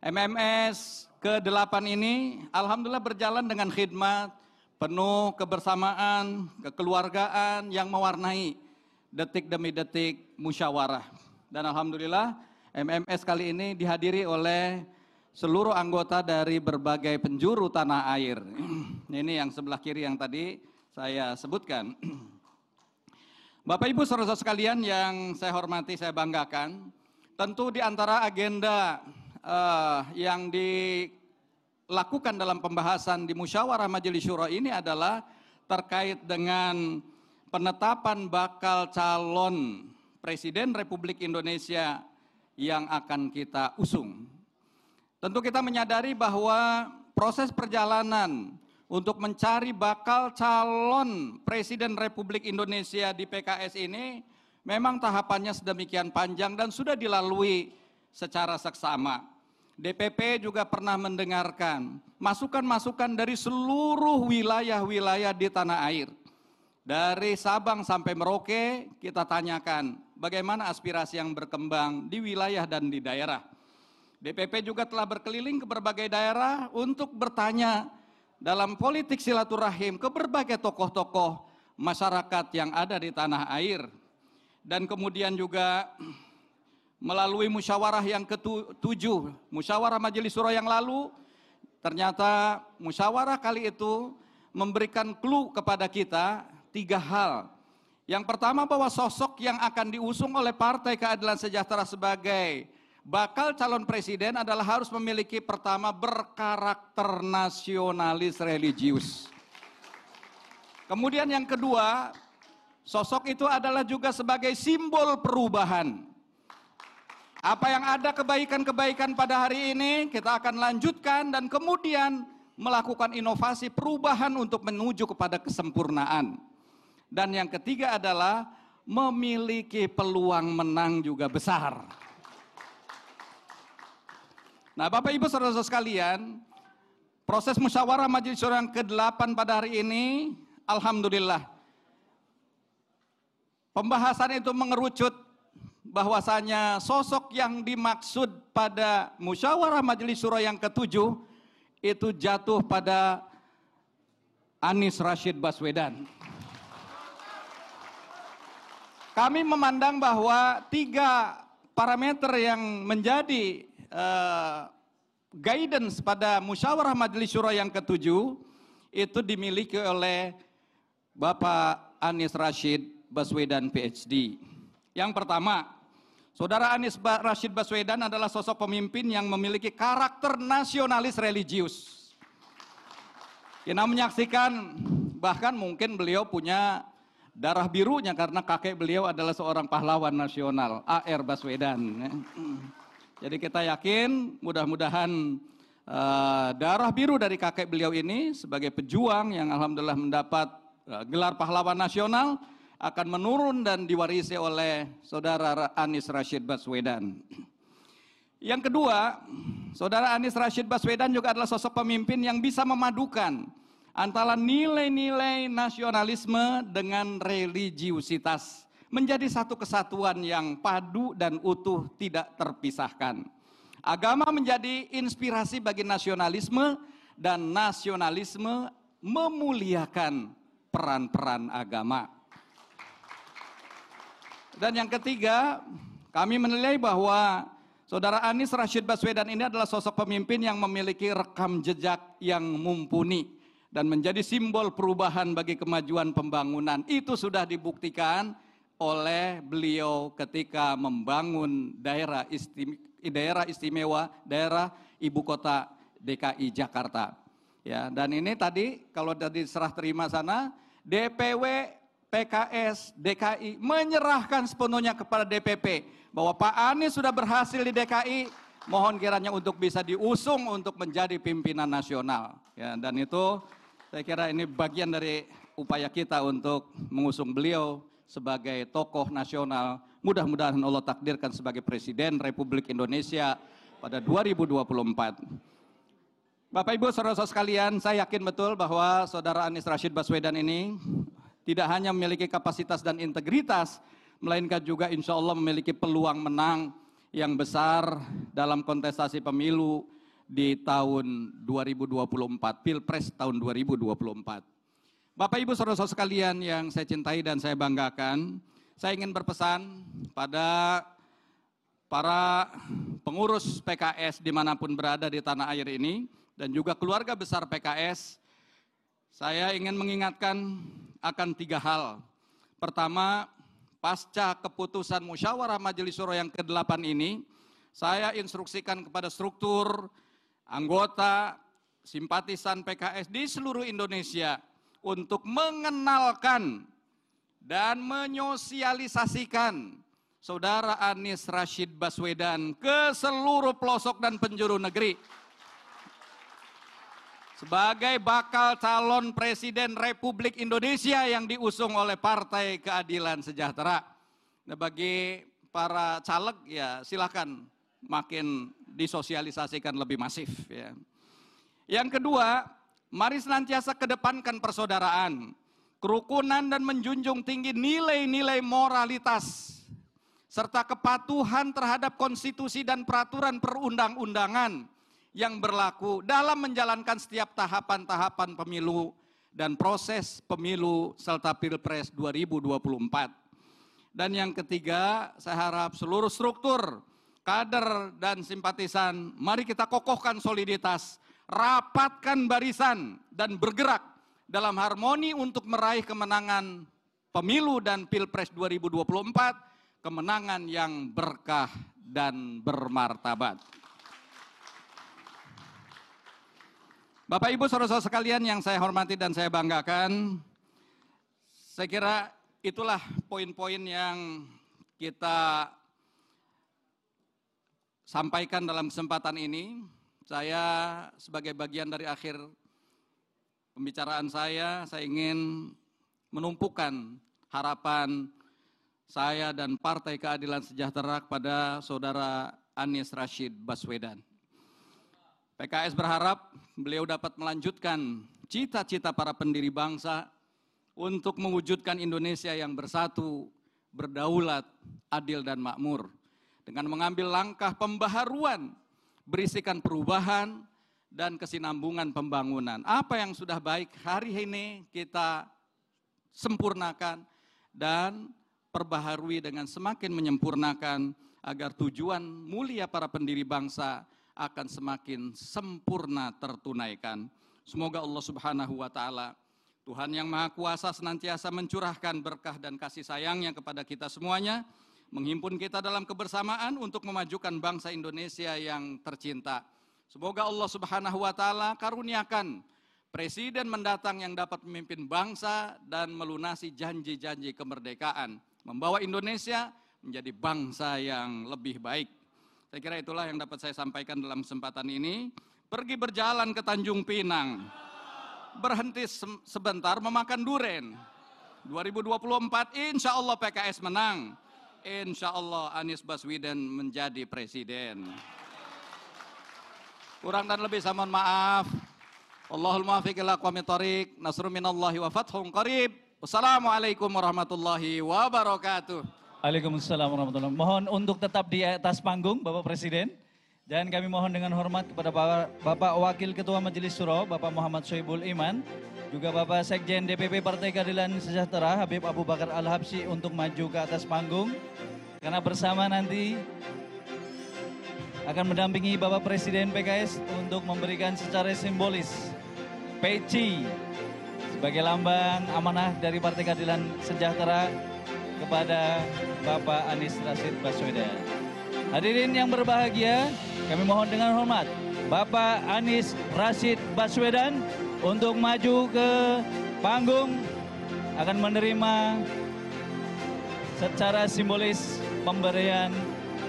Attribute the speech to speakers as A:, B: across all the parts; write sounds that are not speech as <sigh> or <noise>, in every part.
A: MMS ke-8 ini alhamdulillah berjalan dengan khidmat, penuh kebersamaan, kekeluargaan yang mewarnai detik demi detik musyawarah. Dan alhamdulillah MMS kali ini dihadiri oleh seluruh anggota dari berbagai penjuru tanah air. <clears throat> Ini yang sebelah kiri yang tadi saya sebutkan. <clears throat> Bapak Ibu saudara sekalian yang saya hormati, saya banggakan, tentu di antara agenda uh, yang dilakukan dalam pembahasan di musyawarah majelis syuro ini adalah terkait dengan penetapan bakal calon Presiden Republik Indonesia yang akan kita usung. Tentu kita menyadari bahwa proses perjalanan untuk mencari bakal calon Presiden Republik Indonesia di PKS ini memang tahapannya sedemikian panjang dan sudah dilalui secara seksama. DPP juga pernah mendengarkan masukan-masukan dari seluruh wilayah-wilayah di tanah air. Dari Sabang sampai Merauke kita tanyakan bagaimana aspirasi yang berkembang di wilayah dan di daerah. DPP juga telah berkeliling ke berbagai daerah untuk bertanya dalam politik silaturahim ke berbagai tokoh-tokoh masyarakat yang ada di tanah air. Dan kemudian juga melalui musyawarah yang ketujuh, musyawarah majelis surah yang lalu, ternyata musyawarah kali itu memberikan clue kepada kita tiga hal. Yang pertama bahwa sosok yang akan diusung oleh Partai Keadilan Sejahtera sebagai bakal calon presiden adalah harus memiliki pertama berkarakter nasionalis religius. Kemudian yang kedua, sosok itu adalah juga sebagai simbol perubahan. Apa yang ada kebaikan-kebaikan pada hari ini kita akan lanjutkan dan kemudian melakukan inovasi perubahan untuk menuju kepada kesempurnaan. Dan yang ketiga adalah memiliki peluang menang juga besar. Nah Bapak Ibu saudara-saudara sekalian, proses musyawarah majelis syuro yang ke-8 pada hari ini, Alhamdulillah. Pembahasan itu mengerucut bahwasanya sosok yang dimaksud pada musyawarah majelis surah yang ketujuh itu jatuh pada Anies Rashid Baswedan. Kami memandang bahwa tiga parameter yang menjadi uh, guidance pada musyawarah majelis surah yang ketujuh itu dimiliki oleh Bapak Anies Rashid Baswedan PhD. Yang pertama, Saudara Anies Rashid Baswedan adalah sosok pemimpin yang memiliki karakter nasionalis religius. Kita menyaksikan bahkan mungkin beliau punya darah birunya karena kakek beliau adalah seorang pahlawan nasional, AR Baswedan. Jadi kita yakin mudah-mudahan uh, darah biru dari kakek beliau ini sebagai pejuang yang alhamdulillah mendapat uh, gelar pahlawan nasional akan menurun dan diwarisi oleh saudara Anies Rashid Baswedan. Yang kedua, saudara Anies Rashid Baswedan juga adalah sosok pemimpin yang bisa memadukan antara nilai-nilai nasionalisme dengan religiusitas menjadi satu kesatuan yang padu dan utuh tidak terpisahkan. Agama menjadi inspirasi bagi nasionalisme dan nasionalisme memuliakan peran-peran agama. Dan yang ketiga, kami menilai bahwa Saudara Anies Rashid Baswedan ini adalah sosok pemimpin yang memiliki rekam jejak yang mumpuni dan menjadi simbol perubahan bagi kemajuan pembangunan. Itu sudah dibuktikan oleh beliau ketika membangun daerah istimewa, daerah istimewa, daerah ibu kota DKI Jakarta. Ya, dan ini tadi kalau tadi serah terima sana, DPW PKS, DKI menyerahkan sepenuhnya kepada DPP bahwa Pak Anies sudah berhasil di DKI, mohon kiranya untuk bisa diusung untuk menjadi pimpinan nasional. Ya, dan itu saya kira ini bagian dari upaya kita untuk mengusung beliau sebagai tokoh nasional. Mudah-mudahan Allah takdirkan sebagai Presiden Republik Indonesia pada 2024. Bapak Ibu saudara-saudara sekalian, saya yakin betul bahwa saudara Anies Rashid Baswedan ini tidak hanya memiliki kapasitas dan integritas, melainkan juga insya Allah memiliki peluang menang yang besar dalam kontestasi pemilu di tahun 2024, Pilpres tahun 2024. Bapak Ibu saudara-saudara sekalian yang saya cintai dan saya banggakan, saya ingin berpesan pada para pengurus PKS di mana pun berada di tanah air ini, dan juga keluarga besar PKS, saya ingin mengingatkan akan tiga hal. Pertama, pasca keputusan musyawarah Majelis Syuro yang ke-8 ini, saya instruksikan kepada struktur, anggota, simpatisan PKS di seluruh Indonesia untuk mengenalkan dan menyosialisasikan Saudara Anies Rashid Baswedan ke seluruh pelosok dan penjuru negeri. Sebagai bakal calon Presiden Republik Indonesia yang diusung oleh Partai Keadilan Sejahtera. Nah, bagi para caleg ya silakan makin disosialisasikan lebih masif ya. Yang kedua, Mari senantiasa kedepankan persaudaraan, kerukunan dan menjunjung tinggi nilai-nilai moralitas serta kepatuhan terhadap konstitusi dan peraturan perundang-undangan yang berlaku dalam menjalankan setiap tahapan-tahapan pemilu dan proses pemilu serta Pilpres 2024. Dan yang ketiga, saya harap seluruh struktur, kader dan simpatisan, mari kita kokohkan soliditas rapatkan barisan dan bergerak dalam harmoni untuk meraih kemenangan pemilu dan Pilpres 2024, kemenangan yang berkah dan bermartabat. Bapak Ibu saudara-saudara sekalian yang saya hormati dan saya banggakan, saya kira itulah poin-poin yang kita sampaikan dalam kesempatan ini. Saya sebagai bagian dari akhir pembicaraan saya, saya ingin menumpukan harapan saya dan Partai Keadilan Sejahtera kepada Saudara Anies Rashid Baswedan. PKS berharap beliau dapat melanjutkan cita-cita para pendiri bangsa untuk mewujudkan Indonesia yang bersatu, berdaulat, adil dan makmur. Dengan mengambil langkah pembaharuan berisikan perubahan dan kesinambungan pembangunan. Apa yang sudah baik hari ini kita sempurnakan dan perbaharui dengan semakin menyempurnakan agar tujuan mulia para pendiri bangsa akan semakin sempurna tertunaikan. Semoga Allah Subhanahu wa taala Tuhan yang Maha Kuasa senantiasa mencurahkan berkah dan kasih sayangnya kepada kita semuanya menghimpun kita dalam kebersamaan untuk memajukan bangsa Indonesia yang tercinta. Semoga Allah Subhanahu wa taala karuniakan presiden mendatang yang dapat memimpin bangsa dan melunasi janji-janji kemerdekaan, membawa Indonesia menjadi bangsa yang lebih baik. Saya kira itulah yang dapat saya sampaikan dalam kesempatan ini. Pergi berjalan ke Tanjung Pinang. Berhenti sebentar memakan duren. 2024 insya Allah PKS menang insya Allah Anies Baswedan menjadi presiden. Kurang dan lebih saya mohon maaf. Allahul muafiq ila qawmi nasrun minallahi wa fathun qarib. Wassalamualaikum warahmatullahi wabarakatuh.
B: Waalaikumsalam warahmatullahi. Mohon untuk tetap di atas panggung Bapak Presiden. Dan kami mohon dengan hormat kepada Bapak Wakil Ketua Majelis Suro, Bapak Muhammad Soebul Iman, juga Bapak Sekjen DPP Partai Keadilan Sejahtera Habib Abu Bakar Al-Habsi untuk maju ke atas panggung karena bersama nanti akan mendampingi Bapak Presiden PKS untuk memberikan secara simbolis peci sebagai lambang amanah dari Partai Keadilan Sejahtera kepada Bapak Anies Rashid Baswedan. Hadirin yang berbahagia, kami mohon dengan hormat Bapak Anies Rashid Baswedan untuk maju ke panggung akan menerima secara simbolis pemberian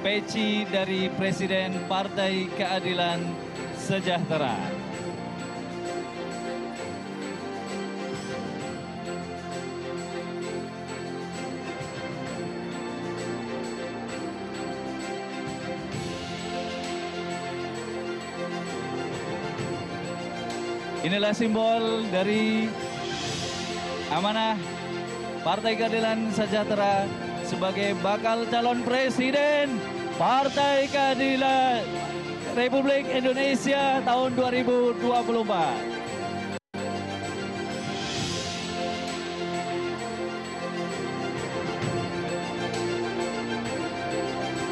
B: peci dari Presiden Partai Keadilan Sejahtera. Inilah simbol dari amanah Partai Keadilan Sejahtera sebagai bakal calon presiden Partai Keadilan Republik Indonesia tahun 2024.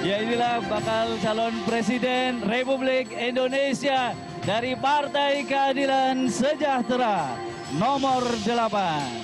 B: Ya inilah bakal calon presiden Republik Indonesia dari Partai Keadilan Sejahtera nomor 8.